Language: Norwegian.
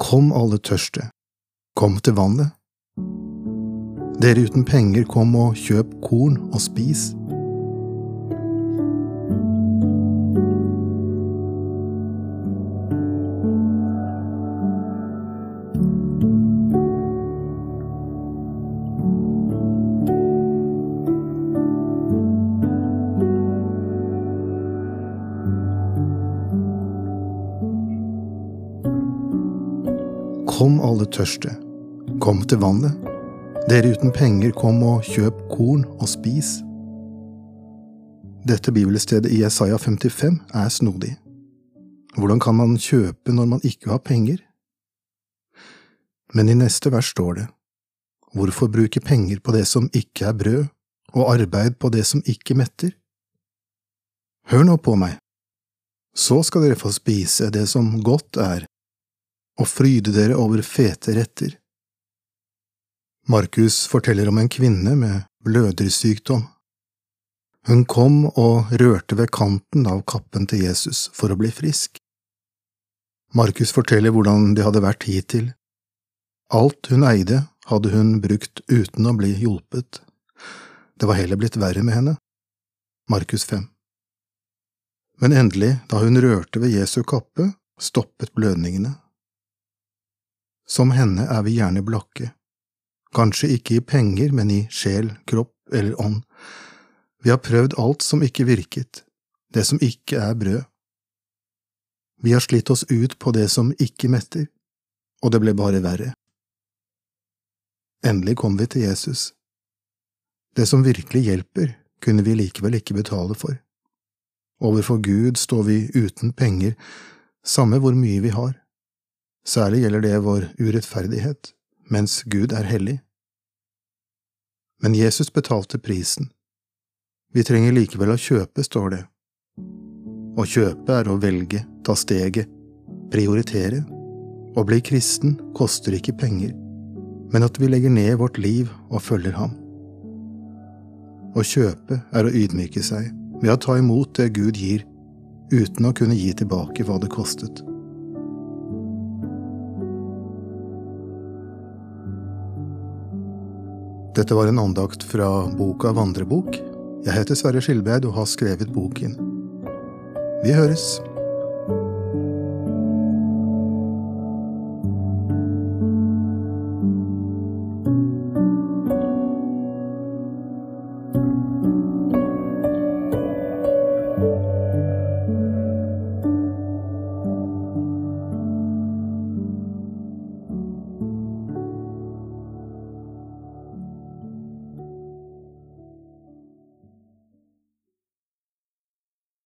Kom, alle tørste, kom til vannet. Dere uten penger, kom og kjøp korn og spis. Kom, alle tørste, kom til vannet. Dere uten penger, kom og kjøp korn og spis. Dette bibelstedet i Jesaja 55 er snodig. Hvordan kan man kjøpe når man ikke har penger? Men i neste vers står det, Hvorfor bruke penger på det som ikke er brød, og arbeid på det som ikke metter? Hør nå på meg, så skal dere få spise det som godt er, og fryde dere over fete retter. Markus forteller om en kvinne med blødersykdom. Hun kom og rørte ved kanten av kappen til Jesus for å bli frisk. Markus forteller hvordan det hadde vært hittil. Alt hun eide, hadde hun brukt uten å bli hjulpet. Det var heller blitt verre med henne. Markus 5. Men endelig, da hun rørte ved Jesu kappe, stoppet blødningene. Som henne er vi gjerne blakke. Kanskje ikke i penger, men i sjel, kropp eller ånd. Vi har prøvd alt som ikke virket, det som ikke er brød. Vi har slitt oss ut på det som ikke metter, og det ble bare verre. Endelig kom vi til Jesus. Det som virkelig hjelper, kunne vi likevel ikke betale for. Overfor Gud står vi uten penger, samme hvor mye vi har. Særlig gjelder det vår urettferdighet, mens Gud er hellig. Men Jesus betalte prisen. Vi trenger likevel å kjøpe, står det. Å kjøpe er å velge, ta steget, prioritere. Å bli kristen koster ikke penger, men at vi legger ned vårt liv og følger ham. Å kjøpe er å ydmyke seg ved å ta imot det Gud gir, uten å kunne gi tilbake hva det kostet. Dette var en andakt fra boka Vandrebok. Jeg heter Sverre Skilbreid og har skrevet boken. Vi høres!